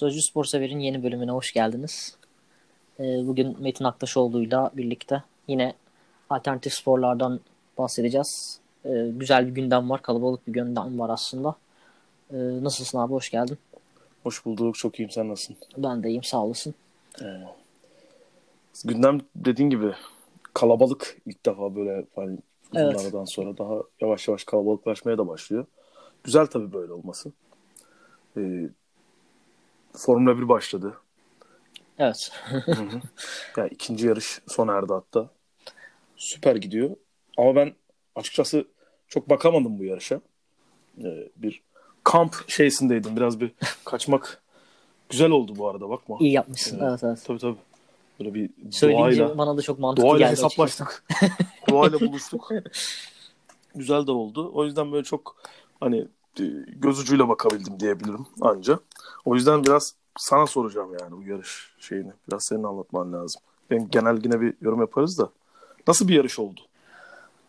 Sözcü Spor Sever'in yeni bölümüne hoş geldiniz. Ee, bugün Metin Aktaşoğlu'yla birlikte yine alternatif sporlardan bahsedeceğiz. Ee, güzel bir gündem var, kalabalık bir gündem var aslında. Ee, nasılsın abi, hoş geldin. Hoş bulduk, çok iyiyim. Sen nasılsın? Ben de iyiyim, sağ olasın. Ee, gündem dediğin gibi kalabalık ilk defa böyle hani Evet. aradan sonra daha yavaş yavaş kalabalıklaşmaya da başlıyor. Güzel tabii böyle olması. Ee, Formula 1 başladı. Evet. Hı hı. yani ikinci yarış sona erdi hatta. Süper gidiyor. Ama ben açıkçası çok bakamadım bu yarışa. Ee, bir kamp şeysindeydim. Biraz bir kaçmak güzel oldu bu arada bakma. İyi yapmışsın, Evet. evet evet. Tabii tabii. Böyle bir Söyleyince doğayla, bana da çok mantıklı doğayla geldi hesaplaştık. doğayla buluştuk. Güzel de oldu. O yüzden böyle çok hani göz ucuyla bakabildim diyebilirim anca. O yüzden biraz sana soracağım yani bu yarış şeyini. Biraz senin anlatman lazım. Ben genel yine bir yorum yaparız da. Nasıl bir yarış oldu?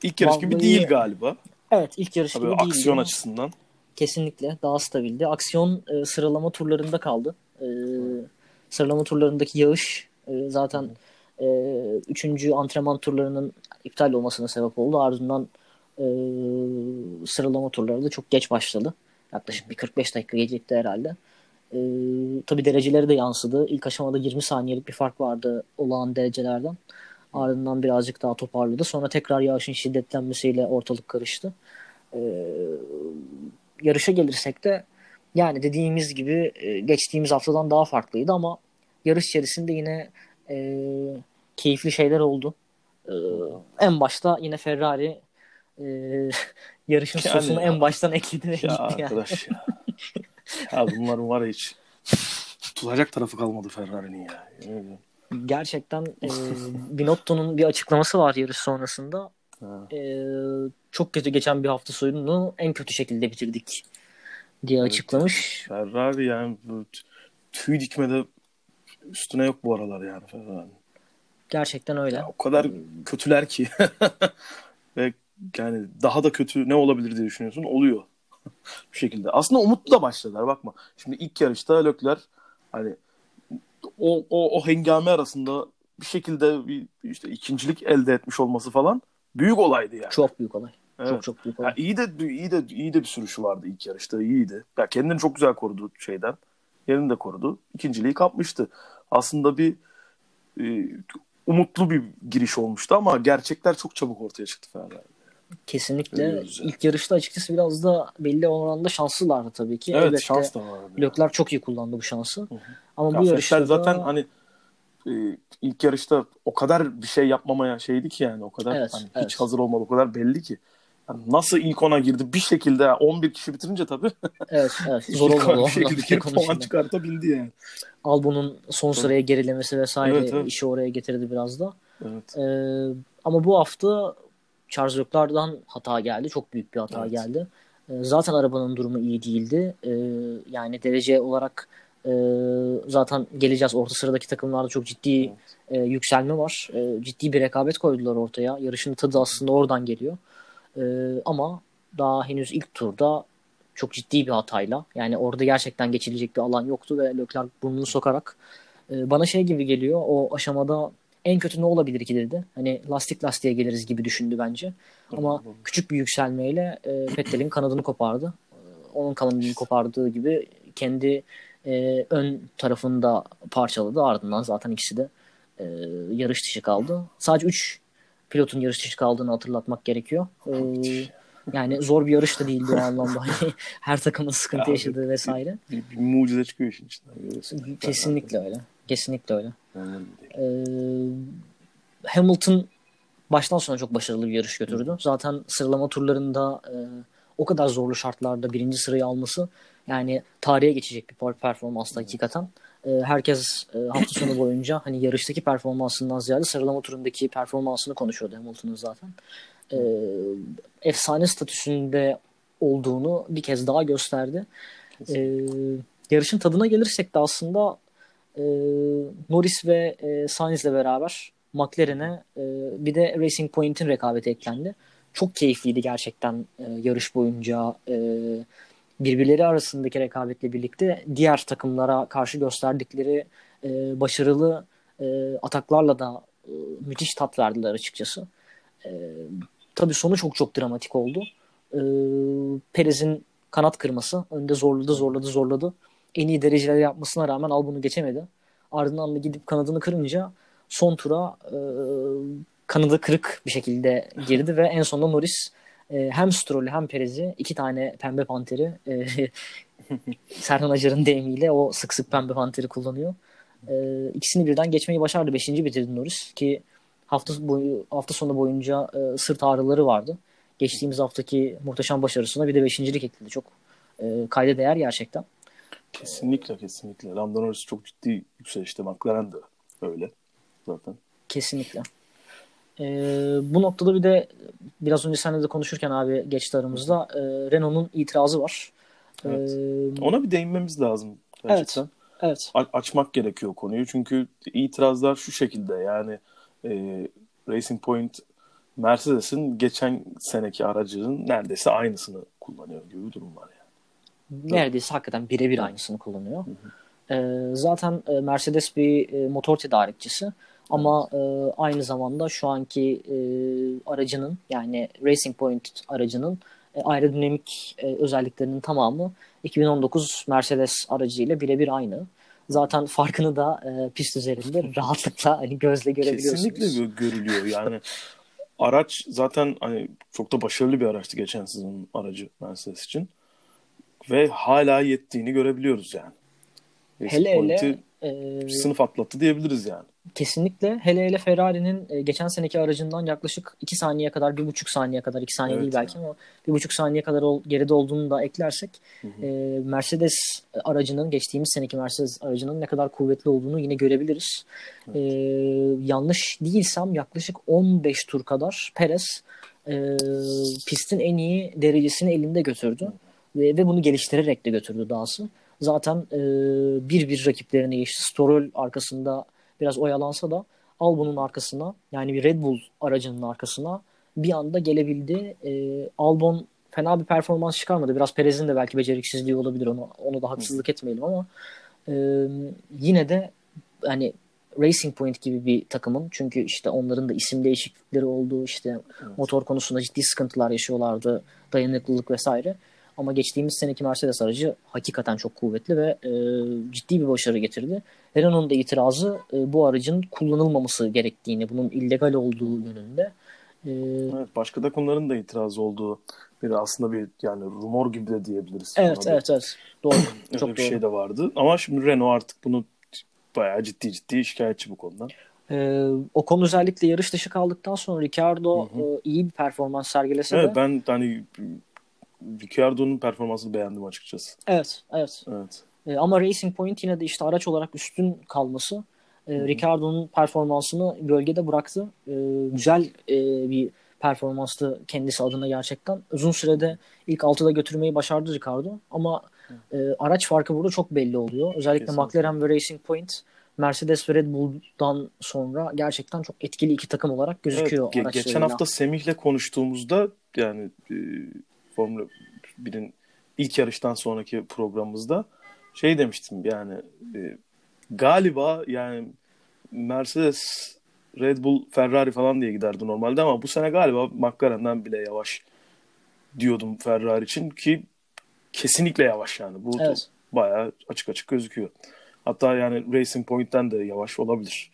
İlk yarış gibi Vallahi- değil galiba. Evet, ilk yarış Tabii gibi değildi. aksiyon açısından. Kesinlikle daha stabildi. Aksiyon e, sıralama turlarında kaldı. E, sıralama turlarındaki yağış e, zaten e, üçüncü antrenman turlarının iptal olmasına sebep oldu. Ardından e, sıralama turları da çok geç başladı. Yaklaşık bir 45 dakika gecikti herhalde. E, tabii dereceleri de yansıdı. İlk aşamada 20 saniyelik bir fark vardı olağan derecelerden. Ardından birazcık daha toparladı. Sonra tekrar yağışın şiddetlenmesiyle ortalık karıştı. E, yarışa gelirsek de yani dediğimiz gibi e, geçtiğimiz haftadan daha farklıydı ama yarış içerisinde yine e, keyifli şeyler oldu. E, en başta yine Ferrari e, yarışın Yani sosunu en baştan ekledi ve Ya gitti yani. arkadaş ya. ya bunların var ya hiç tutulacak tarafı kalmadı Ferrari'nin ya. Gerçekten e, Binotto'nun bir açıklaması var yarış sonrasında. Ha. E, çok kötü geçen bir hafta sonunu en kötü şekilde bitirdik diye Evet. açıklamış. Ferrari yani tüy dikmede üstüne yok bu aralar yani Ferrari. Gerçekten öyle. Ya o kadar kötüler ki. Ve yani daha da kötü ne olabilir diye düşünüyorsun. Oluyor. bir şekilde. Aslında umutlu da başladılar bakma. Şimdi ilk yarışta Lökler hani o, o, o hengame arasında bir şekilde bir işte ikincilik elde etmiş olması falan büyük olaydı yani. Çok büyük olay. Evet. Çok çok büyük olay. Ya iyi de iyi de iyi de bir sürüşü vardı ilk yarışta. iyiydi. Ya kendini çok güzel korudu şeyden. Yerini de korudu. İkinciliği kapmıştı. Aslında bir e, umutlu bir giriş olmuştu ama gerçekler çok çabuk ortaya çıktı Ferrari. Kesinlikle. Yani. İlk yarışta açıkçası biraz da belli oranda şanslılardı tabii ki. Evet Elbette şans da vardı. Lökler çok iyi kullandı bu şansı. hı. Ama Ya bu yarışta Vettel da- zaten hani e, ilk yarışta o kadar bir şey yapmamaya şeydi ki yani o kadar Evet, hani evet. hiç hazır olmadı o kadar belli ki. Yani nasıl ilk ona girdi bir şekilde 11 kişi bitirince tabii evet, evet. Zor olmadı. bir şekilde girip puan çıkartabildi yani. Albon'un son sıraya gerilemesi vesaire Evet, evet. işi oraya getirdi biraz da. Evet. Ee, ama bu hafta Charles Leclerc'dan hata geldi. Çok büyük bir hata Evet. geldi. Ee, zaten arabanın durumu iyi değildi. Ee, yani derece olarak e, zaten geleceğiz. Orta sıradaki takımlarda çok ciddi e, yükselme var. E, ciddi bir rekabet koydular ortaya. Yarışın tadı aslında oradan geliyor. E, ama daha henüz ilk turda çok ciddi bir hatayla yani orada gerçekten geçilecek bir alan yoktu ve Leclerc burnunu sokarak e, bana şey gibi geliyor o aşamada en kötü ne olabilir ki dedi. Hani lastik lastiğe geliriz gibi düşündü bence. Ama küçük bir yükselmeyle e, Vettel'in kanadını kopardı. E, Onun kanadını kopardığı gibi kendi e, ön tarafını da parçaladı. Ardından zaten ikisi de e, yarış dışı kaldı. Sadece 3 pilotun yarış dışı kaldığını hatırlatmak gerekiyor. E, yani zor bir yarış da değildi o anlamda. Hani her takımın sıkıntı Ya, yaşadığı vesaire. bir, bir mucize çıkıyor işin içinden. Kesinlikle öyle. Kesinlikle öyle. Ee, Hamilton baştan sona çok başarılı bir yarış götürdü. Zaten sıralama turlarında e, o kadar zorlu şartlarda birinci sırayı alması yani tarihe geçecek bir per- performanstı hakikaten. E, herkes e, hafta sonu boyunca hani yarıştaki performansından ziyade sıralama turundaki performansını konuşuyordu Hamilton'ın zaten. E, efsane statüsünde olduğunu bir kez daha gösterdi. E, yarışın tadına gelirsek de aslında e, Norris ve e, Sainz'le beraber McLaren'e e, bir de Racing Point'in rekabeti eklendi. Çok keyifliydi gerçekten e, yarış boyunca. E, birbirleri arasındaki rekabetle birlikte diğer takımlara karşı gösterdikleri e, başarılı e, ataklarla da e, müthiş tat verdiler açıkçası. E, tabii sonu çok çok dramatik oldu. E, Perez'in kanat kırması önde zorladı zorladı zorladı. En iyi dereceleri yapmasına rağmen Albon'u geçemedi. Ardından da gidip kanadını kırınca son tura e, kanadı kırık bir şekilde girdi ve en sonunda Norris e, hem Stroll'ü hem Perez'i iki tane pembe panteri e, Serhan Acar'ın deyimiyle o sık sık pembe panteri kullanıyor. E, ikisini birden geçmeyi başardı. Beşinci bitirdi Norris ki hafta boyu hafta sonu boyunca e, sırt ağrıları vardı. Geçtiğimiz haftaki muhteşem başarısına bir de beşincilik ekledi. Çok e, kayda değer gerçekten. Kesinlikle kesinlikle. Lando Norris çok ciddi yükselişte. McLaren de öyle zaten. Kesinlikle. Ee, bu noktada bir de biraz önce seninle de konuşurken abi geçti aramızda e, Renault'un itirazı var. Evet. Ee, Ona bir değinmemiz lazım. Gerçekten. evet. A- açmak gerekiyor konuyu. Çünkü itirazlar şu şekilde yani e, Racing Point Mercedes'in geçen seneki aracının neredeyse aynısını kullanıyor gibi bir durum var yani. Neredeyse hakikaten birebir aynısını kullanıyor. Ee, zaten e, Mercedes bir e, motor tedarikçisi ama e, aynı zamanda şu anki e, aracının yani Racing Point aracının e, aerodinamik e, özelliklerinin tamamı 2019 Mercedes aracıyla birebir aynı. Zaten farkını da e, pist üzerinde rahatlıkla hani gözle görebiliyorsunuz. Kesinlikle gö- görülüyor. Yani araç zaten hani çok da başarılı bir araçtı geçen sezonun aracı Mercedes için. Ve hala yettiğini görebiliyoruz yani. Racing Hele hele e, sınıf atlattı diyebiliriz yani. Kesinlikle. Hele hele Ferrari'nin e, geçen seneki aracından yaklaşık 2 saniye kadar, 1,5 saniye kadar, 2 saniye Evet değil belki ama 1,5 saniye kadar ol, geride olduğunu da eklersek Hı hı. e, Mercedes aracının, geçtiğimiz seneki Mercedes aracının ne kadar kuvvetli olduğunu yine görebiliriz. E, yanlış değilsem yaklaşık 15 tur kadar Perez e, pistin en iyi derecesini elinde götürdü. Ve, ve bunu geliştirerek de götürdü dahası. Zaten e, bir bir rakiplerine geçti. Stroll arkasında biraz oyalansa da Albon'un arkasına yani bir Red Bull aracının arkasına bir anda gelebildi. E, Albon fena bir performans çıkarmadı. Biraz Perez'in de belki beceriksizliği olabilir. Onu, onu da haksızlık etmeyelim ama e, yine de hani Racing Point gibi bir takımın çünkü işte onların da isim değişiklikleri oldu. işte Evet. motor konusunda ciddi sıkıntılar yaşıyorlardı. Dayanıklılık vesaire. Ama geçtiğimiz seneki Mercedes aracı hakikaten çok kuvvetli ve e, ciddi bir başarı getirdi. Renault'un da itirazı e, bu aracın kullanılmaması gerektiğini, bunun illegal olduğu yönünde. E, Evet, başka takımların da itirazı olduğu bir aslında bir yani rumor gibi de diyebiliriz. evet, Ona bir- evet, evet. Doğru. çok bir doğru. şey de vardı. Ama şimdi Renault artık bunu bayağı ciddi ciddi şikayetçi bu konuda. E, Ocon özellikle yarış dışı kaldıktan sonra Ricardo Hı hı. e, iyi bir performans sergilese Evet de ben hani Ricciardo'nun performansını beğendim açıkçası. evet, evet. Evet. E, ama Racing Point yine de işte araç olarak üstün kalması e, Ricardo'nun performansını gölgede bıraktı. E, güzel e, bir performanstı kendisi adına gerçekten. Uzun sürede ilk 6'da götürmeyi başardı Ricardo ama e, araç farkı burada çok belli oluyor. Özellikle Kesinlikle. McLaren ve Racing Point Mercedes ve Red Bull'dan sonra gerçekten çok etkili iki takım olarak Evet, gözüküyor ge- araçlarıyla. geçen hafta Semih'le konuştuğumuzda yani e, Formula 1'in ilk yarıştan sonraki programımızda şey demiştim yani e, galiba yani Mercedes, Red Bull, Ferrari falan diye giderdi normalde ama bu sene galiba McLaren'den bile yavaş diyordum Ferrari için ki kesinlikle yavaş yani. Bu Evet. bayağı açık açık gözüküyor. Hatta yani Racing Point'ten de yavaş olabilir.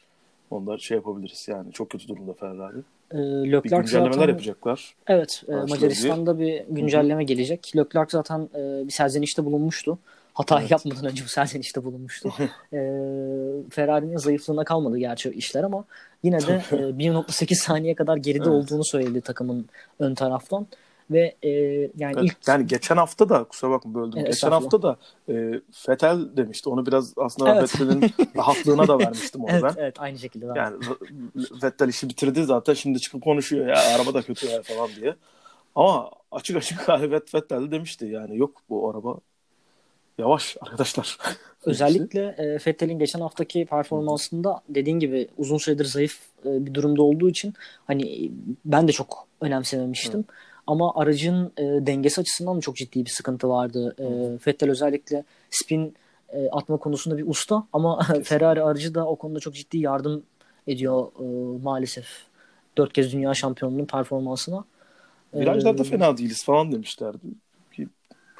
Onu şey yapabiliriz. Yani çok kötü durumda Ferrari. E, Bir Leclerc güncellemeler zaten yapacaklar. Evet, e, Macaristan'da bir güncelleme gelecek. Leclerc zaten e, bir serzenişte bulunmuştu. Hata Evet. yapmadan önce bu serzenişte bulunmuştu. e, Ferrari'nin zayıflığına kalmadı gerçi işler ama yine de e, 1.8 saniye kadar geride Evet. olduğunu söyledi takımın ön taraftan ve e, yani Evet, ilk Yani geçen hafta da kusura bakma böldüm. Evet, geçen hafta da e, Fetel demişti. Onu biraz aslında Evet. Vettel'in rahatlığına da vermiştim onu evet, ben. evet aynı şekilde. Yani Vettel işi bitirdi zaten şimdi çıkıp konuşuyor ya araba da kötü ya falan diye. Ama açık açık Vet- Vettel de demişti yani yok bu araba yavaş arkadaşlar. Özellikle e, Vettel'in geçen haftaki performansında dediğin gibi uzun süredir zayıf e, bir durumda olduğu için hani ben de çok önemsememiştim. Ama aracın e, dengesi açısından da çok ciddi bir sıkıntı vardı. E, Vettel özellikle spin e, atma konusunda bir usta ama Ferrari aracı da o konuda çok ciddi yardım ediyor e, maalesef. Dört kez dünya şampiyonunun performansına. Virajlarda ee, fena değiliz falan demişlerdi. Ki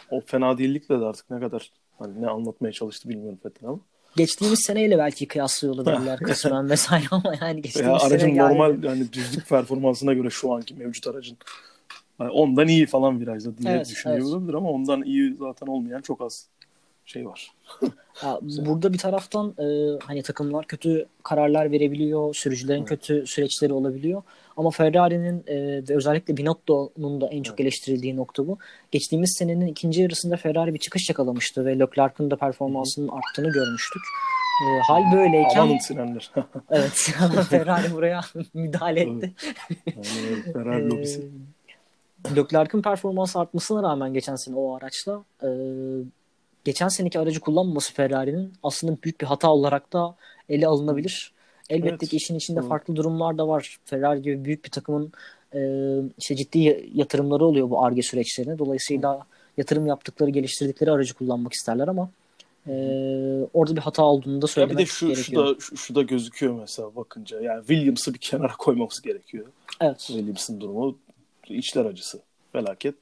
o fena değillikle de artık ne kadar hani ne anlatmaya çalıştı bilmiyorum Vettel ama. Geçtiğimiz seneyle belki kıyaslıyor olabilirler kısmen vesaire ama yani geçtiğimiz ya aracın sene normal yani... yani düzlük performansına göre şu anki mevcut aracın yani ondan iyi falan virajda diye evet, düşünüyor evet. ama ondan iyi zaten olmayan çok az şey var. ya, burada bir taraftan e, hani takımlar kötü kararlar verebiliyor, sürücülerin evet. kötü süreçleri olabiliyor. Ama Ferrari'nin e, ve özellikle Binotto'nun da en çok evet. eleştirildiği nokta bu. Geçtiğimiz senenin ikinci yarısında Ferrari bir çıkış yakalamıştı ve Leclerc'ın da performansının Hı-hı. arttığını görmüştük. E, hal böyleyken... Amanın sinirler. evet. Ferrari buraya müdahale etti. yani, Ferrari lobisi. Leclerc'in performansı artmasına rağmen geçen sene o araçla e, geçen seneki aracı kullanmaması Ferrari'nin aslında büyük bir hata olarak da ele alınabilir. Elbette evet. ki işin içinde Hı. farklı durumlar da var. Ferrari gibi büyük bir takımın e, işte ciddi yatırımları oluyor bu ARGE süreçlerine. Dolayısıyla Hı. yatırım yaptıkları, geliştirdikleri aracı kullanmak isterler ama e, orada bir hata olduğunu da söylemek ya bir de şu, gerekiyor. Şu da, şu, şu da gözüküyor mesela bakınca. Yani Williams'ı bir kenara koymamız gerekiyor. Evet. Williams'ın durumu içler acısı. Felaket.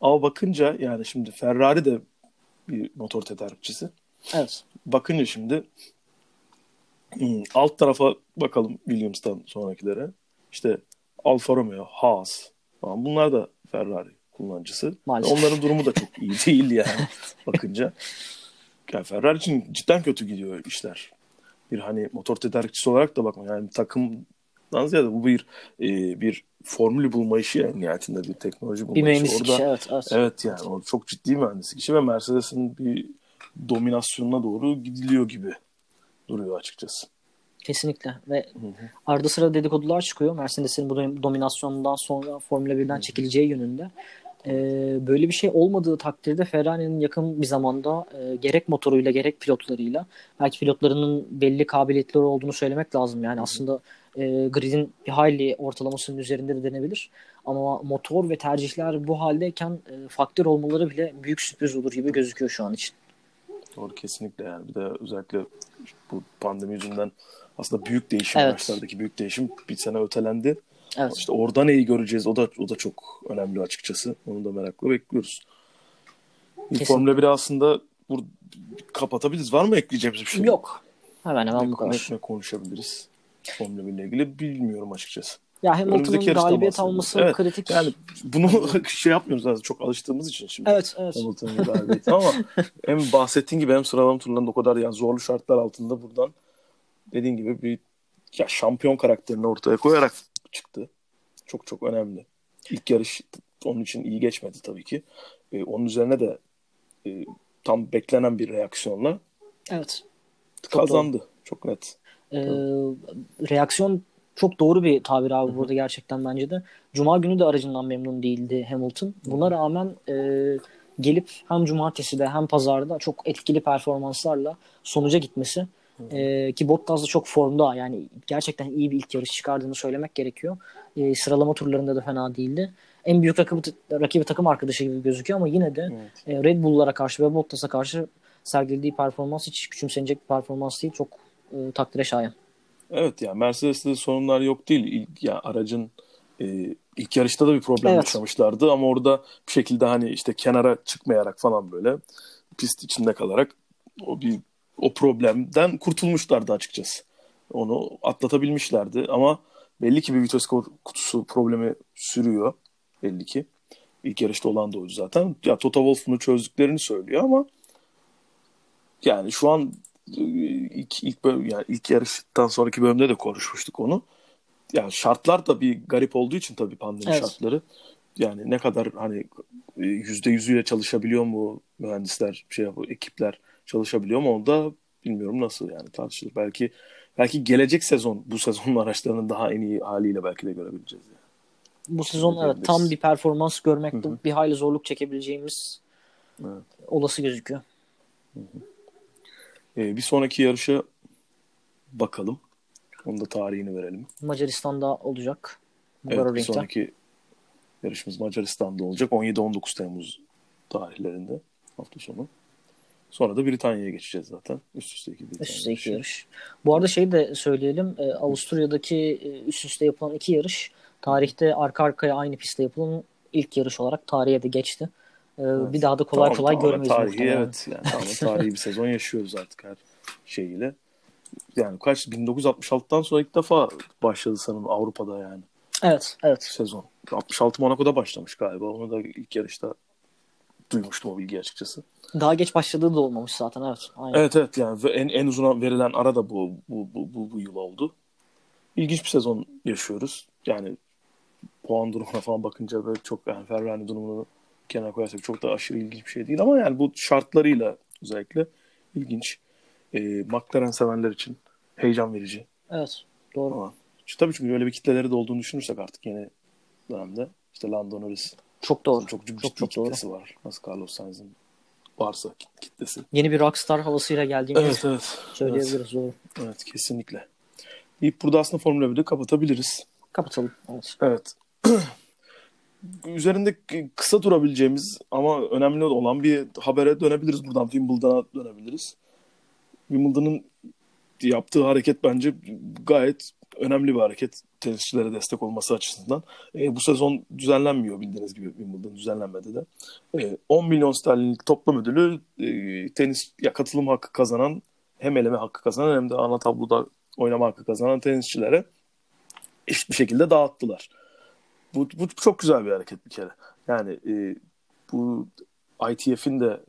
Ama bakınca yani şimdi Ferrari de bir motor tedarikçisi. Evet. Bakınca şimdi hmm, alt tarafa bakalım Williams'tan sonrakilere. İşte Alfa Romeo, Haas falan bunlar da Ferrari kullanıcısı. Maalesef. Onların durumu da çok iyi değil yani bakınca. Yani Ferrari için cidden kötü gidiyor işler. Bir hani motor tedarikçisi olarak da bakma yani takımdan ziyade bu bir e, bir formülü bulma işi yani nihayetinde bir teknoloji bulma bir mühendislik işi. Orada, işi evet, evet. Evet yani o çok ciddi mühendislik işi ve Mercedes'in bir dominasyonuna doğru gidiliyor gibi duruyor açıkçası. Kesinlikle ve Hı-hı. arada sıra dedikodular çıkıyor. Mercedes'in bu dominasyonundan sonra Formula 1'den Hı-hı. çekileceği yönünde. Ee, böyle bir şey olmadığı takdirde Ferrari'nin yakın bir zamanda e, gerek motoruyla gerek pilotlarıyla belki pilotlarının belli kabiliyetleri olduğunu söylemek lazım. Yani Hı-hı. aslında e, gridin bir hayli ortalamasının üzerinde de denebilir. Ama motor ve tercihler bu haldeyken e, faktör olmaları bile büyük sürpriz olur gibi gözüküyor şu an için. Doğru kesinlikle yani. Bir de özellikle bu pandemi yüzünden aslında büyük değişim evet. başlardaki büyük değişim bir sene ötelendi. Evet. İşte orada neyi göreceğiz o da o da çok önemli açıkçası. Onu da merakla bekliyoruz. Kesinlikle. Formula 1 aslında bu kapatabiliriz. Var mı ekleyeceğimiz bir şey? Yok. Hemen hemen bu kadar. Konuşabiliriz? Formula 1 ile ilgili bilmiyorum açıkçası. Ya Hamilton'ın galibiyet alması evet, kritik. Yani bunu şey yapmıyoruz zaten çok alıştığımız için şimdi. Evet, evet. Hamilton'ın galibiyeti ama hem bahsettiğin gibi hem sıralama turlarında o kadar yani zorlu şartlar altında buradan dediğin gibi bir ya şampiyon karakterini ortaya koyarak çıktı. Çok çok önemli. İlk yarış onun için iyi geçmedi tabii ki. Ee, onun üzerine de e, tam beklenen bir reaksiyonla evet. kazandı. Çok, çok net. Ee, reaksiyon çok doğru bir tabir abi burada gerçekten bence de. Cuma günü de aracından memnun değildi Hamilton. Buna rağmen e, gelip hem cumartesi de hem pazarda çok etkili performanslarla sonuca gitmesi e, ki Bottas da çok formda yani gerçekten iyi bir ilk yarış çıkardığını söylemek gerekiyor. E, sıralama turlarında da fena değildi. En büyük rakibi, rakibi takım arkadaşı gibi gözüküyor ama yine de evet. e, Red Bull'lara karşı ve Bottas'a karşı sergilediği performans hiç küçümsenecek bir performans değil. Çok e, takdire şayan. Evet yani Mercedes'te sorunlar yok değil. İlk, ya aracın e, ilk yarışta da bir problem evet. yaşamışlardı ama orada bir şekilde hani işte kenara çıkmayarak falan böyle pist içinde kalarak o bir o problemden kurtulmuşlardı açıkçası. Onu atlatabilmişlerdi ama belli ki bir vites kutusu problemi sürüyor belli ki. İlk yarışta olan da oydu zaten. Ya Toto Wolff bunu çözdüklerini söylüyor ama yani şu an ilk ilk bölüm, yani ilk yarıştan sonraki bölümde de konuşmuştuk onu. Yani şartlar da bir garip olduğu için tabii pandemi evet. şartları. Yani ne kadar hani e, yüzde yüzüyle çalışabiliyor mu mühendisler, şey ekipler çalışabiliyor mu onu da bilmiyorum nasıl yani tartışılır. Belki belki gelecek sezon bu sezonun araçlarının daha en iyi haliyle belki de görebileceğiz. Yani. Bu sezon evet tam bir performans görmekte bir hayli zorluk çekebileceğimiz evet. olası gözüküyor. Hı-hı. Ee, bir sonraki yarışa bakalım. Onun da tarihini verelim. Macaristan'da olacak. Evet, bir sonraki yarışımız Macaristan'da olacak. 17-19 Temmuz tarihlerinde hafta sonu. Sonra da Britanya'ya geçeceğiz zaten. Üst üste iki Üst üste iki yarış. Bu arada şeyi de söyleyelim. E, Avusturya'daki e, üst üste yapılan iki yarış tarihte arka arkaya aynı pistte yapılan ilk yarış olarak tarihe de geçti. E, evet. Bir daha da kolay tamam, kolay tamam, görmeyiz. Tarihi muhtemelen. evet. Yani tamamen tarihi bir sezon yaşıyoruz artık her şeyiyle. Yani kaç 1966'dan sonra ilk defa başladı sanırım Avrupa'da yani Evet, evet. sezon. 66 Monaco'da başlamış galiba. Onu da ilk yarışta duymuştum o bilgi açıkçası. Daha geç başladığı da olmamış zaten evet. Aynen. Evet evet yani en en uzun verilen ara da bu bu bu bu, bu yıl oldu. İlginç bir sezon yaşıyoruz. Yani puan durumuna falan bakınca böyle çok yani Ferrari durumunu kenara koyarsak çok da aşırı ilginç bir şey değil ama yani bu şartlarıyla özellikle ilginç. Ee, McLaren sevenler için heyecan verici. Evet, doğru. Ama işte tabii çünkü öyle bir kitleleri de olduğunu düşünürsek artık yeni dönemde işte Lando Norris Çok doğru. çok Çok, çok doğru. kitlesi var. Nasıl Carlos Sainz'in varsa kit- kitlesi. Yeni bir rockstar havasıyla geldiğini Evet evet. söyleyebiliriz. Doğru. Evet kesinlikle. Deyip burada aslında Formula 1'de kapatabiliriz. Kapatalım. Evet. Evet. Üzerinde kısa durabileceğimiz ama önemli olan bir habere dönebiliriz buradan. Wimbledon'a dönebiliriz. Wimbledon'ın yaptığı hareket bence gayet önemli bir hareket tenisçilere destek olması açısından. E, bu sezon düzenlenmiyor bildiğiniz gibi Wimbledon düzenlenmedi de. E, 10 milyon sterlinlik toplam ödülü e, tenis ya katılım hakkı kazanan hem eleme hakkı kazanan hem de ana tabloda oynama hakkı kazanan tenisçilere eşit bir şekilde dağıttılar. Bu, bu çok güzel bir hareket bir kere. Yani e, bu ITF'in de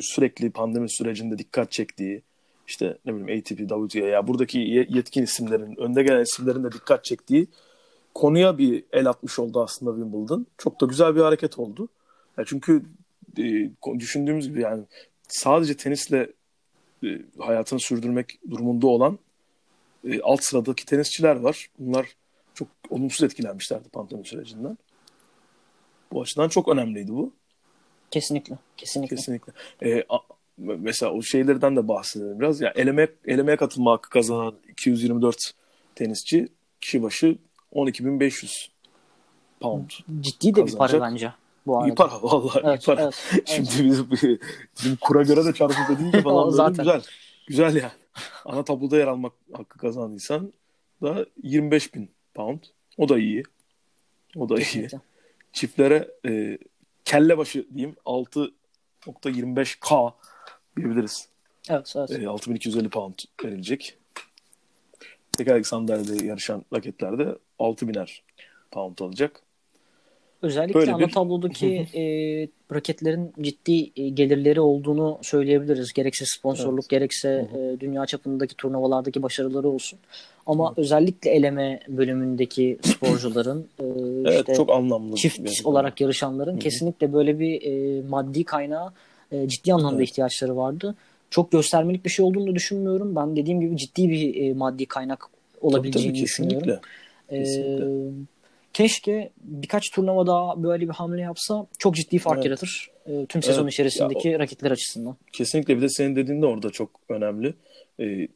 sürekli pandemi sürecinde dikkat çektiği işte ne bileyim ATP, WTA ya buradaki ye- yetkin isimlerin, önde gelen isimlerin de dikkat çektiği konuya bir el atmış oldu aslında Wimbledon. Çok da güzel bir hareket oldu. Ya çünkü e, düşündüğümüz gibi yani sadece tenisle e, hayatını sürdürmek durumunda olan e, alt sıradaki tenisçiler var. Bunlar çok olumsuz etkilenmişlerdi pandemi sürecinden. Bu açıdan çok önemliydi bu. Kesinlikle. Kesinlikle. Kesinlikle. Ee, a- mesela o şeylerden de bahsedelim biraz. Ya eleme elemeye katılma hakkı kazanan 224 tenisçi kişi başı 12.500 pound. Ciddi de bir para Kazanacak. bence. Bu arada. İyi para vallahi Evet, iyi para. evet, evet. Şimdi biz bizim kura göre de çarpıp deyince falan Zaten. güzel. Güzel yani. Ana tabloda yer almak hakkı kazandıysan da 25 bin pound. O da iyi. O da iyi. Kesinlikle. Çiftlere e, kelle başı diyeyim 6.25k diyebiliriz. Evet, evet. E, 6250 pound verilecek. Tekerlek sandalyede yarışan raketlerde 6000'er pound alacak. Özellikle Böyle ana bir- tablodaki e, raketlerin ciddi e, gelirleri olduğunu söyleyebiliriz. Gerekse sponsorluk, Evet. gerekse e, dünya çapındaki turnuvalardaki başarıları olsun. Ama özellikle eleme bölümündeki sporcuların e, Evet işte çok anlamlı. çift gerçekten. olarak yarışanların kesinlikle böyle bir e, maddi kaynağa e, ciddi anlamda Evet. ihtiyaçları vardı. Çok göstermelik bir şey olduğunu düşünmüyorum. Ben dediğim gibi ciddi bir e, maddi kaynak Tabii, olabileceğini tabii, düşünüyorum. kesinlikle. Ee, Kesinlikle. Keşke birkaç turnuva daha böyle bir hamle yapsa çok ciddi fark Evet. yaratır. Ee, tüm sezon Evet. içerisindeki raketler açısından. Kesinlikle bir de senin dediğin de orada çok önemli. Ee,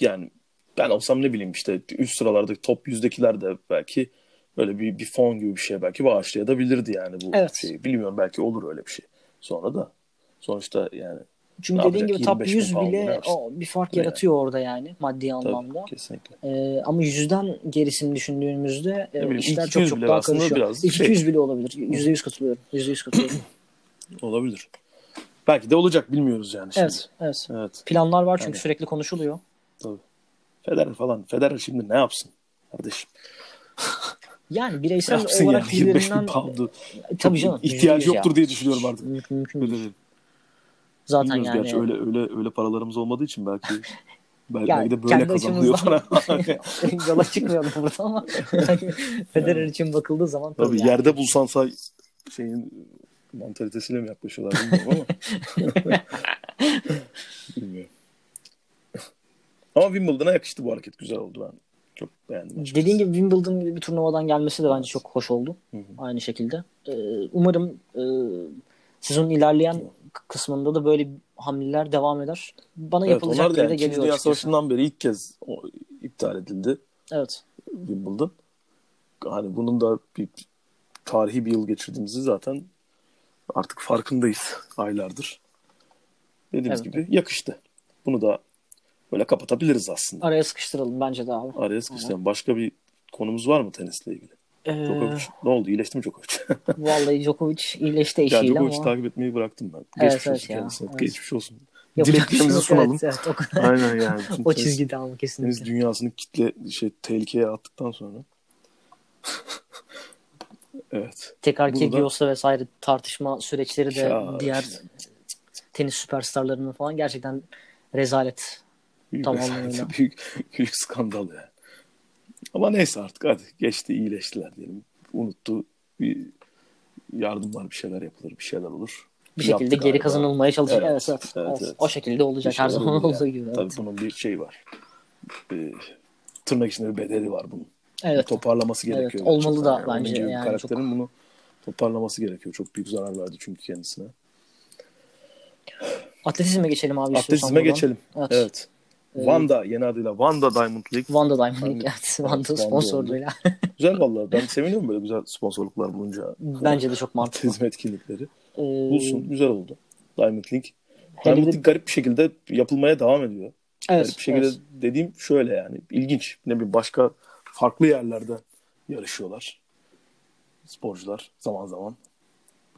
yani ben olsam ne bileyim işte üst sıralardaki top yüzdekiler de belki böyle bir, bir fon gibi bir şey belki bağışlayabilirdi yani bu Evet. şeyi. Bilmiyorum belki olur öyle bir şey. Sonra da sonuçta yani Çünkü Ne dediğin gibi top 25 bin 100 pound ne bile o, bir fark yani? yaratıyor orada yani maddi tabii, anlamda. kesinlikle. Ee, ama yüzden gerisini düşündüğümüzde e, bileyim, işler çok 200 çok daha karışıyor. biraz İlk şey. 200 bile olabilir. %100 katılıyorum. %100 katılıyorum. Olabilir. Belki de olacak bilmiyoruz yani şimdi. evet, evet. Evet. Planlar var çünkü Yani. sürekli konuşuluyor. Tabii. Federer falan. Federer şimdi ne yapsın kardeşim? Yani bireysel olarak yani 25 bin pound'u. tabii canım. İhtiyacı %100 yoktur ya. diye düşünüyorum artık. Mümkün, mümkün. Öyle. Zaten Bilmiyoruz yani. gerçi öyle öyle öyle paralarımız olmadığı için belki belki, belki de böyle kazanılıyor falan. yola çıkmayalım burada ama hani Federer için bakıldığı zaman Tabii yani. yerde bulsan say şeyin mantalitesiyle mi yaklaşıyorlar bilmiyorum ama. bilmiyorum. Ama Wimbledon'a yakıştı bu hareket. Güzel oldu ben. Çok beğendim. açıkçası. Dediğin gibi Wimbledon gibi bir turnuvadan gelmesi de bence çok hoş oldu. Hı hı. Aynı şekilde. Ee, umarım e, sezonun ilerleyen kısmında da böyle hamleler devam eder. Bana Evet, yapılacak onlar da yani geliyor Dünya. Savaşı'ndan beri ilk kez o iptal edildi Evet. Wimbledon. Hani bunun da bir tarihi bir yıl geçirdiğimizi zaten artık farkındayız aylardır. Dediğimiz Evet. gibi yakıştı. Bunu da böyle kapatabiliriz aslında. Araya sıkıştıralım bence de abi. Araya sıkıştıralım. Başka bir konumuz var mı tenisle ilgili? Ee, Djokovic. Ne oldu? İyileşti mi Djokovic? vallahi Djokovic iyileşti ya eşiyle Djokovic ama takip etmeyi bıraktım ben. Evet, Geçmiş evet olsun ya. kendisine. Evet. Geçmiş olsun. şey Dileklerimizi yok. sunalım. Evet, evet, o, kadar. Aynen yani. Bütün o çizgide ama Deniz kesinlikle. dünyasını kitle şey tehlikeye attıktan sonra. evet. Tekrar Bunu da- Kyrgios'la vesaire tartışma süreçleri de Ya diğer işte. tenis süperstarlarının falan gerçekten rezalet. Büyük, Tamam, rezalet, büyük, büyük skandal ya. Ama neyse artık hadi geçti iyileştiler diyelim. Unuttu. Bir yardımlar bir şeyler yapılır bir şeyler olur. Bir şekilde Yaptı geri galiba. kazanılmaya çalışacak. Evet, Evet, evet, evet, evet. evet. O şekilde olacak Bir her zaman olur olduğu yani. gibi. Tabii Evet. bunun bir şey var. Bir, tırnak içinde bir bedeli var bunun. evet. Toparlaması gerekiyor. olmalı gerçekten da yani. Bence yani karakterin bunu toparlaması gerekiyor. Çok büyük zarar verdi çünkü kendisine. Atletizme geçelim abi Atletizme geçelim. Evet. Evet. Vanda yeni adıyla Vanda Diamond League. Vanda Diamond. League. Evet. Evet, Vanda Vanda sponsorluğuyla. Güzel vallahi. Ben seviniyorum böyle güzel sponsorluklar bulunca. Bence de çok mantıklı. Atletizm etkinlikleri. Ee, Bulsun. Güzel oldu. Diamond League. Hele Diamond bir de- League garip bir şekilde yapılmaya devam ediyor. evet, garip bir şekilde evet. dediğim şöyle yani. ilginç. Ne bileyim başka farklı yerlerde yarışıyorlar. Sporcular zaman zaman.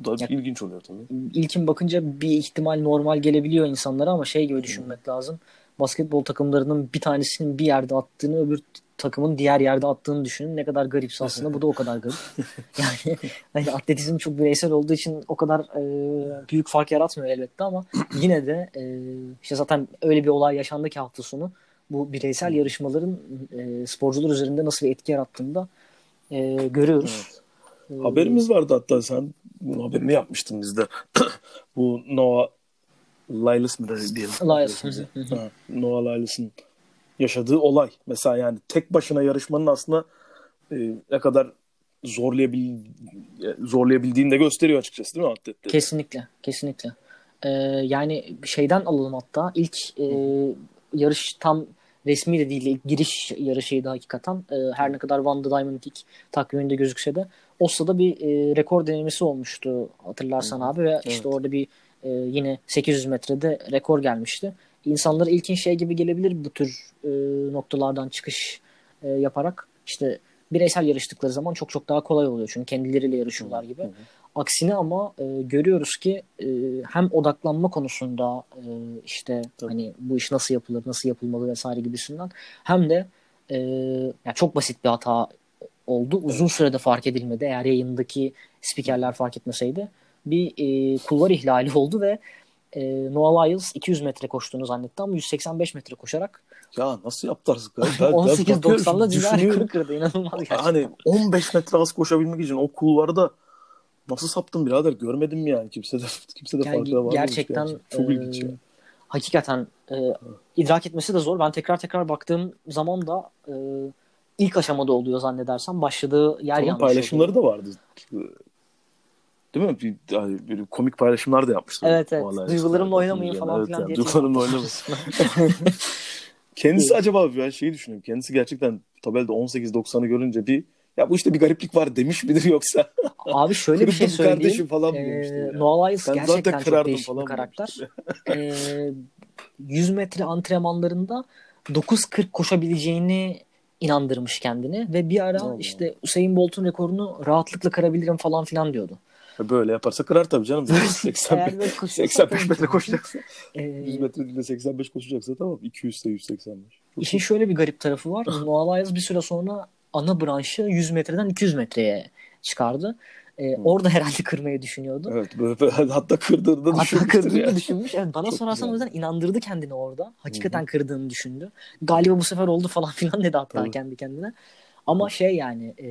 Bu da Ya- ilginç oluyor tabii. İlkin bakınca bir ihtimal normal gelebiliyor insanlara ama şey gibi düşünmek lazım. Basketbol takımlarının bir tanesinin bir yerde attığını öbür takımın diğer yerde attığını düşünün. Ne kadar garipse aslında. Bu da o kadar garip. Yani hani atletizm çok bireysel olduğu için o kadar e, büyük fark yaratmıyor elbette ama yine de e, işte zaten öyle bir olay yaşandı ki hafta sonu. Bu bireysel yarışmaların e, sporcular üzerinde nasıl bir etki yarattığını da e, görüyoruz. E, Haberimiz vardı hatta sen bunun haberini yapmıştın bizde. Bu Noah Lyles de diyelim. Lyles, hı hı. Noah Lyles'ın yaşadığı olay. Mesela yani tek başına yarışmanın aslında e, ne kadar zorlayabil zorlayabildiğini de gösteriyor açıkçası değil mi atletleri? Kesinlikle, kesinlikle. Ee, yani şeyden alalım hatta. İlk e, yarış tam resmi de değil, giriş yarışıydı hakikaten. Ee, her ne kadar Van de Diamond League takviminde gözükse de Oslo'da bir e, rekor denemesi olmuştu hatırlarsan abi ve işte orada bir e, yine 800 metrede rekor gelmişti. İnsanlara ilkin şey gibi gelebilir bu tür e, noktalardan çıkış e, yaparak işte bireysel yarıştıkları zaman çok çok daha kolay oluyor çünkü kendileriyle yarışıyorlar gibi. Aksine ama e, görüyoruz ki e, hem odaklanma konusunda e, işte Tabii. hani bu iş nasıl yapılır, nasıl yapılmalı vesaire gibisinden hem de e, yani çok basit bir hata oldu. Uzun sürede fark edilmedi. Eğer yayındaki spikerler fark etmeseydi bir e, kulvar ihlali oldu ve e, Noah Lyles 200 metre koştuğunu zannetti ama 185 metre koşarak Ya nasıl yaptılar? Ben, ben 18.90'da dünya düşünüyorum. rekoru kırdı. İnanılmaz gerçekten. Hani 15 metre az koşabilmek için o kulvarda nasıl saptın birader görmedim mi yani kimse de kimse de Yani farkına varmamış gerçekten. Çok e, ilginç ya. hakikaten e, idrak etmesi de zor. Ben tekrar tekrar baktığım zaman da e, ilk aşamada oluyor zannedersem. Başladığı yer Onun yanlış paylaşımları oluyor. da vardı. Değil mi? Bir, yani bir komik paylaşımlar da yapmışlar. Evet evet. Vallahi Duygularımla işte, oynamayın yani, falan evet filan yani, diye. Duygularımla oynamayın. Kendisi acaba ben şeyi düşünüyorum. Kendisi gerçekten tabelde 18-90'ı görünce bir ya bu işte bir gariplik var demiş midir yoksa? Abi şöyle bir şey Kırdım kardeşim söyleyeyim. falan Ee, demiştir yani. Noah Lyles Ben gerçekten çok değişik falan bir karakter. Ee, 100 metre antrenmanlarında 9.40 koşabileceğini inandırmış kendini ve bir ara Allah. işte Usain Bolt'un rekorunu rahatlıkla kırabilirim falan filan diyordu. Böyle yaparsa kırar tabii canım. 85, Eğer böyle koşarsa 85 metre koşacaksa. Ee, 100 metre değil de 85 koşacaksa tamam. 200 ise 185. Çok İşin şöyle bir garip tarafı var. Noah Lyles bir süre sonra ana branşı 100 metreden 200 metreye çıkardı. Ee, orada herhalde kırmayı düşünüyordu. Evet böyle, böyle hatta kırdığını da Hatta kırdığını yani. düşünmüş. Evet, bana Çok sorarsan o güzel. yüzden inandırdı kendini orada. Hakikaten kırdığını düşündü. Galiba bu sefer oldu falan filan dedi hatta Tabii. kendi kendine. Ama şey yani e,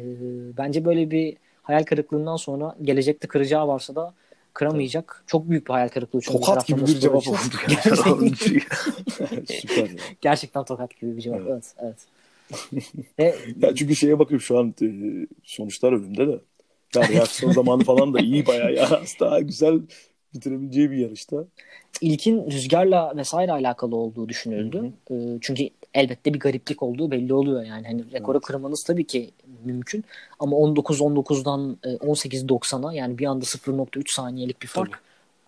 bence böyle bir hayal kırıklığından sonra gelecekte kıracağı varsa da kıramayacak. Çok büyük bir hayal kırıklığı. çünkü Tokat gibi bir cevap oldu. Gerçekten. Gerçekten tokat gibi bir cevap. Evet. Evet, evet. Ve Ya çünkü şeye bakıyorum şu an e, sonuçlar önümde de. Ya reaksiyon zamanı falan da iyi bayağı ya. Aslında güzel bitirebileceği bir yarışta. ilkin rüzgarla vesaire alakalı olduğu düşünüldü. Ee, çünkü elbette bir gariplik olduğu belli oluyor yani. Hani rekoru Evet. kırmanız tabii ki mümkün ama 19-19'dan e, 18-90'a yani bir anda 0.3 saniyelik bir fark. Tabii.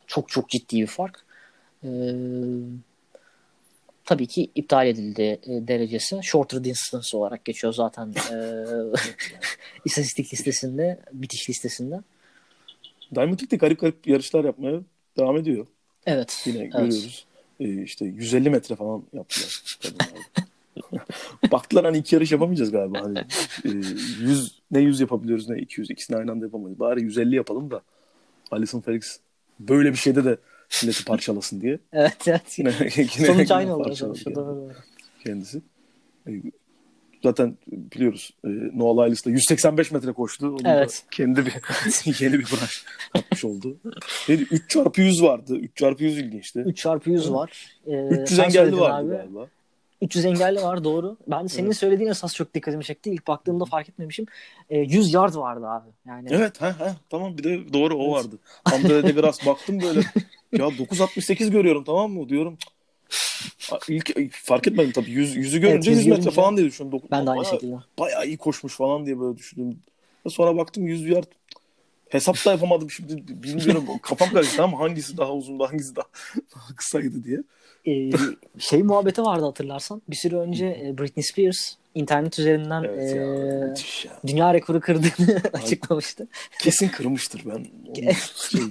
Çok çok ciddi bir fark. Ee, tabii ki iptal edildi e, derecesi. Shorter distance olarak geçiyor zaten e, istatistik listesinde, bitiş listesinde. Diamond League de garip garip yarışlar yapmaya devam ediyor. Evet. Yine evet. görüyoruz. Ee, işte 150 metre falan yaptılar. Baktılar hani iki yarış yapamayacağız galiba. Hani, e, 100 ne 100 yapabiliyoruz ne 200 ikisini aynı anda yapamayız. Bari 150 yapalım da Alison Felix böyle bir şeyde de milleti parçalasın diye. Evet, evet. Yine, yine Sonuç yine aynı kendini- Doğru. kendisi. E, Zaten biliyoruz e, Noah Lyles de 185 metre koştu. Onun Evet. kendi bir yeni bir branş yapmış oldu. Neydi? 3 çarpı 100 vardı. 3 çarpı 100 ilginçti. 3 çarpı 100 var. Ee, 300 sen engelli vardı abi. galiba. 300 engelli var doğru. Ben senin Evet. söylediğin esas çok dikkatimi çekti. İlk baktığımda fark etmemişim. Ee, 100 yard vardı abi. Yani Evet ha ha tamam bir de doğru o Evet. vardı. Andre de biraz baktım böyle ya 968 görüyorum tamam mı diyorum. A- İlk fark etmedim tabii. Yüz, yüzü görünce yüz 100 metre görünce falan diye düşündüm. Dokuz- ben de aynı bayağı, şekilde. bayağı iyi koşmuş falan diye böyle düşündüm. Sonra baktım 100 yard hesap da yapamadım şimdi bilmiyorum kafam karıştı ama hangisi daha uzundu hangisi daha kısaydı diye. Ee, şey muhabbeti vardı hatırlarsan. Bir süre önce e, Britney Spears internet üzerinden Evet e, ya. dünya rekoru kırdığını açıklamıştı. Kesin kırmıştır ben. Şey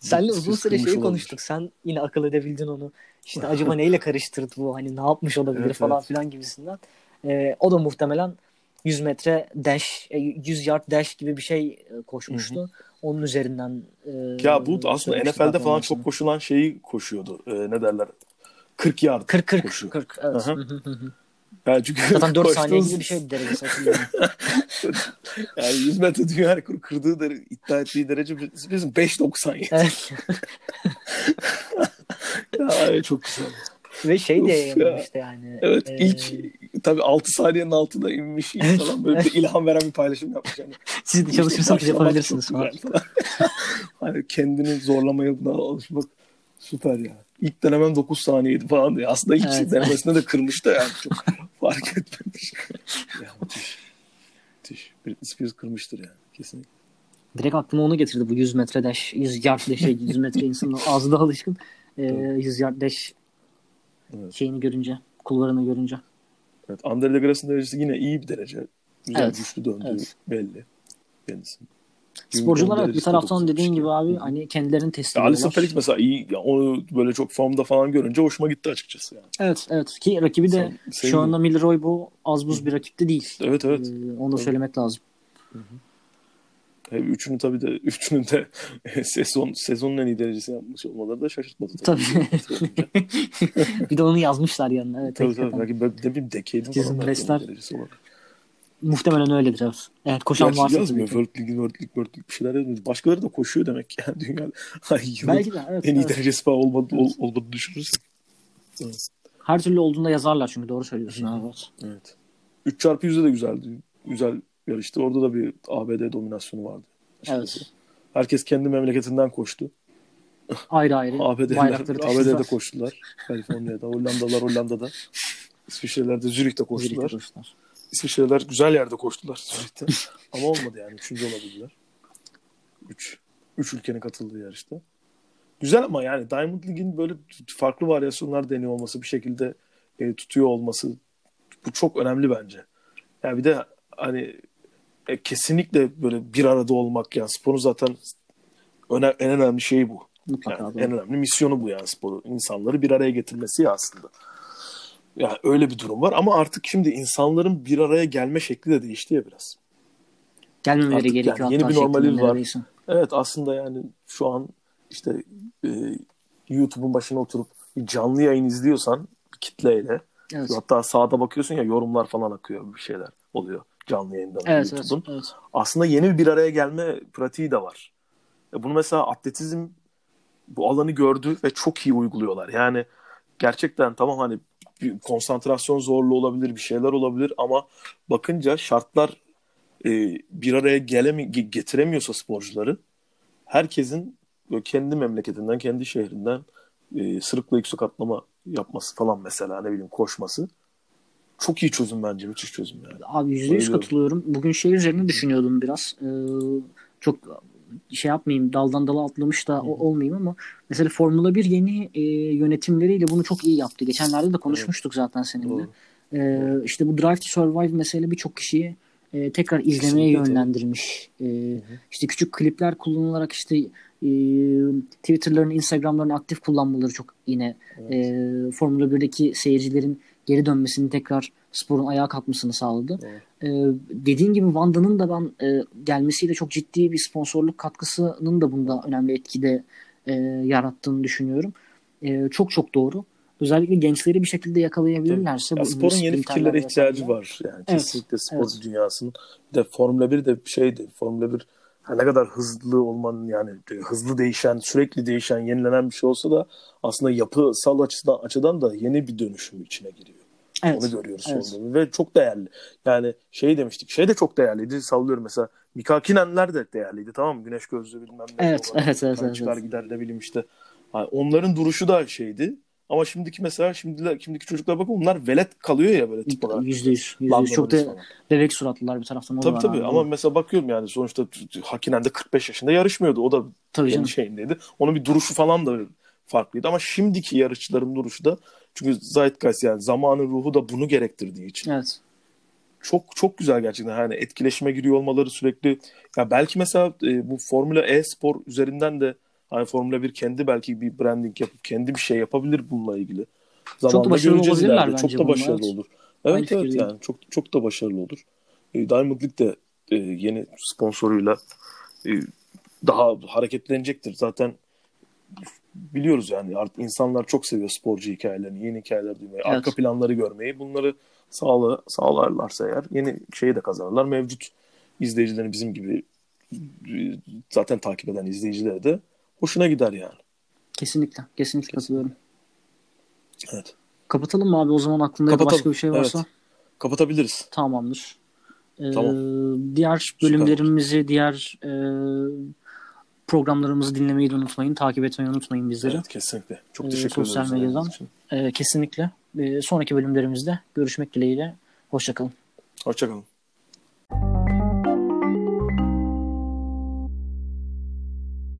Britney uzun süre şeyi olabilir. konuştuk. Sen yine akıl edebildin onu. İşte acaba neyle karıştırdı bu? Hani ne yapmış olabilir Evet, falan evet. filan gibisinden. Ee, o da muhtemelen 100 metre dash, e, 100 yard dash gibi bir şey e, koşmuştu. Onun üzerinden e, Ya bu aslında NFL'de falan çok koşulan şeyi koşuyordu. Ee, ne derler? 40 yard 40 40 koşuyor. 40 evet. Hı hı. Yani çünkü Zaten 4 saniye koştuğunuz- gibi bir şey derecesi. Yani 100 metre dünya rekoru kırdığı dere, iddia ettiği derece bizim 5.97. evet. Ya, çok güzel. Ve şey Uf yayınlamıştı yani. Evet Ee, ilk tabii 6 saniyenin altında inmiş Evet, falan böyle bir ilham veren bir paylaşım yapmış. Yani. siz de çalışırsanız yapabilirsiniz falan. hani kendini zorlamaya buna alışmak süper ya. İlk denemem 9 saniyeydi falan diye. Aslında ilk Evet. denemesinde de kırmış da yani çok fark etmemiş. ya müthiş. Müthiş. Britney Spears kırmıştır yani kesinlikle. Direkt aklıma onu getirdi bu 100 metre dash, 100 yard dash, 100 metre insanın ağzı da alışkın. Ee, 100 yard dash Evet. şeyini görünce, kulvarını görünce. Evet, Andre Degras'ın derecesi yine iyi bir derece. Güzel Evet, güçlü döndüğü evet. belli. Kendisi. Sporcular evet bir taraftan 9.62. dediğin gibi abi hani kendilerini test Ya Alisson ediyorlar. Felix mesela iyi. Ya onu böyle çok formda falan görünce hoşuma gitti açıkçası yani. Evet evet ki rakibi de Sen- senin- şu anda Milroy bu az buz bir rakip de değil. Evet evet. Ee, onu da Evet. söylemek lazım. Üçünü tabii de üçünün de sezon sezonun en iyi derecesi yapmış olmaları da şaşırtmadı Tabii. tabii. bir de onu yazmışlar yanına. Evet, tabii tabii. Belki böyle ne bileyim decade'in falan derecesi olarak. Muhtemelen öyledir evet. Evet koşan Gerçi varsa yazmıyor. World League, World League, World League bir şeyler yazmıyor. Başkaları da koşuyor demek ki. Yani dünyada yılın Belki de evet. en iyi evet. derecesi falan olmadı, ol, olmadı düşünürsün. Her türlü olduğunda yazarlar çünkü doğru söylüyorsun. Hı Evet. Evet. 3 çarpı 100'de de güzeldi. Güzel yarıştı. Orada da bir ABD dominasyonu vardı. açıkçası. Evet. Herkes kendi memleketinden koştu. Ayrı ayrı ABD'ler, ABD'de taşıdılar. koştular. Kaliforniya'da, Hollandalılar Hollanda'da. İsviçreler de Zürih'te koştular. Zürih'te koştular. İsviçreler güzel yerde koştular Zürih'te. Ama olmadı yani. Üçüncü olabildiler. Üç. Üç ülkenin katıldığı yarışta. Güzel ama yani Diamond League'in böyle farklı varyasyonlar deniyor olması, bir şekilde e, tutuyor olması bu çok önemli bence. Yani bir de hani e, kesinlikle böyle bir arada olmak yani sporun zaten öne, en önemli şeyi bu. Mutlaka Yani en önemli misyonu bu yani sporu. İnsanları bir araya getirmesi ya aslında. Yani öyle bir durum var ama artık şimdi insanların bir araya gelme şekli de değişti ya biraz. Gelmemeleri Artık gerekiyor. yani yeni bir normaliz şeklinde var. neredeyse. Evet aslında yani şu an işte e, YouTube'un başına oturup bir canlı yayın izliyorsan kitleyle Evet. hatta sağda bakıyorsun ya yorumlar falan akıyor bir şeyler oluyor canlı yayında Evet, evet, YouTube'un. evet. Aslında yeni bir araya gelme pratiği de var. E bunu mesela atletizm bu alanı gördü ve çok iyi uyguluyorlar. Yani gerçekten tamam hani bir konsantrasyon zorluğu olabilir, bir şeyler olabilir ama bakınca şartlar e, bir araya gelemi ge- getiremiyorsa sporcuları herkesin kendi memleketinden, kendi şehrinden e, sırıkla yüksek atlama yapması falan mesela ne bileyim koşması çok iyi çözüm bence. Müthiş çözüm yani. Abi yüzde yüz Bayılıyorum. katılıyorum. Bugün şey üzerine düşünüyordum biraz. Ee, çok şey yapmayayım daldan dala atlamış da o- olmayayım ama mesela Formula 1 yeni e, yönetimleriyle bunu çok iyi yaptı. Geçenlerde de konuşmuştuk zaten seninle. Doğru. Ee, işte bu Drive to Survive mesela birçok kişiyi e, tekrar izlemeye Kesinlikle, yönlendirmiş. Ee, işte küçük klipler kullanılarak işte e, Twitter'larını, Instagram'larını aktif kullanmaları çok yine e, Formula 1'deki seyircilerin geri dönmesini tekrar sporun ayağa kalkmasını sağladı. Ee, dediğin gibi Wanda'nın da ben e, gelmesiyle çok ciddi bir sponsorluk katkısının da bunda önemli etkide e, yarattığını düşünüyorum. E, çok çok doğru. Özellikle gençleri bir şekilde yakalayabilirlerse. Ya bu sporun yeni fikirlere ihtiyacı vesaire. var. Yani Evet, kesinlikle spor evet. dünyasının. Bir de Formula 1 de şeydi. Formula 1 ha ne kadar hızlı olmanın yani hızlı değişen, sürekli değişen, yenilenen bir şey olsa da aslında yapısal açıdan açıdan da yeni bir dönüşüm içine giriyor. Evet. Onu görüyoruz evet. Formula 1 ve çok değerli. Yani şey demiştik. Şey de çok değerliydi. Sallıyorum mesela Mika Hakinenler de değerliydi tamam mı? Güneş gözlü bilmem ne. Evet, evet, evet, hani evet, Çıkar evet. gider ne bileyim işte. Ha, onların duruşu da şeydi. Ama şimdiki mesela şimdiler, şimdiki çocuklar bakın bunlar velet kalıyor ya böyle tip olarak. Yüzde yüz. Çok da bebek suratlılar bir taraftan. Tabii tabii abi. ama mesela bakıyorum yani sonuçta Hakinen de 45 yaşında yarışmıyordu. O da Tabii kendi şeyindeydi. Onun bir duruşu falan da farklıydı ama şimdiki yarışçıların duruşu da çünkü Zeitgeist yani zamanın ruhu da bunu gerektirdiği için Evet. çok çok güzel gerçekten. Yani etkileşime giriyor olmaları sürekli. Ya belki mesela e, bu Formula E spor üzerinden de hani Formula 1 kendi belki bir branding yapıp kendi bir şey yapabilir bununla ilgili. Zamanla başarılı göreceğiz olabilirler ileride. bence Çok da başarılı evet. olur. Aynı Evet evet fikirdeyim. yani çok çok da başarılı olur. E, Diamond League de e, yeni sponsoruyla e, daha hareketlenecektir. Zaten biliyoruz yani artık insanlar çok seviyor sporcu hikayelerini, yeni hikayeler duymayı, Evet. arka planları görmeyi. Bunları sağla, sağlarlarsa eğer yeni şeyi de kazanırlar. Mevcut izleyicilerin bizim gibi zaten takip eden izleyicilere de hoşuna gider yani. Kesinlikle. Kesinlikle katılıyorum. Evet. Kapatalım mı abi o zaman aklında Kapatalım. başka bir şey varsa? Evet. Kapatabiliriz. Tamamdır. Ee, Tamam. Diğer Süper. bölümlerimizi, diğer e, programlarımızı dinlemeyi de unutmayın. Takip etmeyi unutmayın bizleri. Evet kesinlikle. Çok Ee, teşekkür sosyal ederiz. medyadan. için. Ee, kesinlikle. Ee, sonraki bölümlerimizde görüşmek dileğiyle. Hoşçakalın. Hoşçakalın.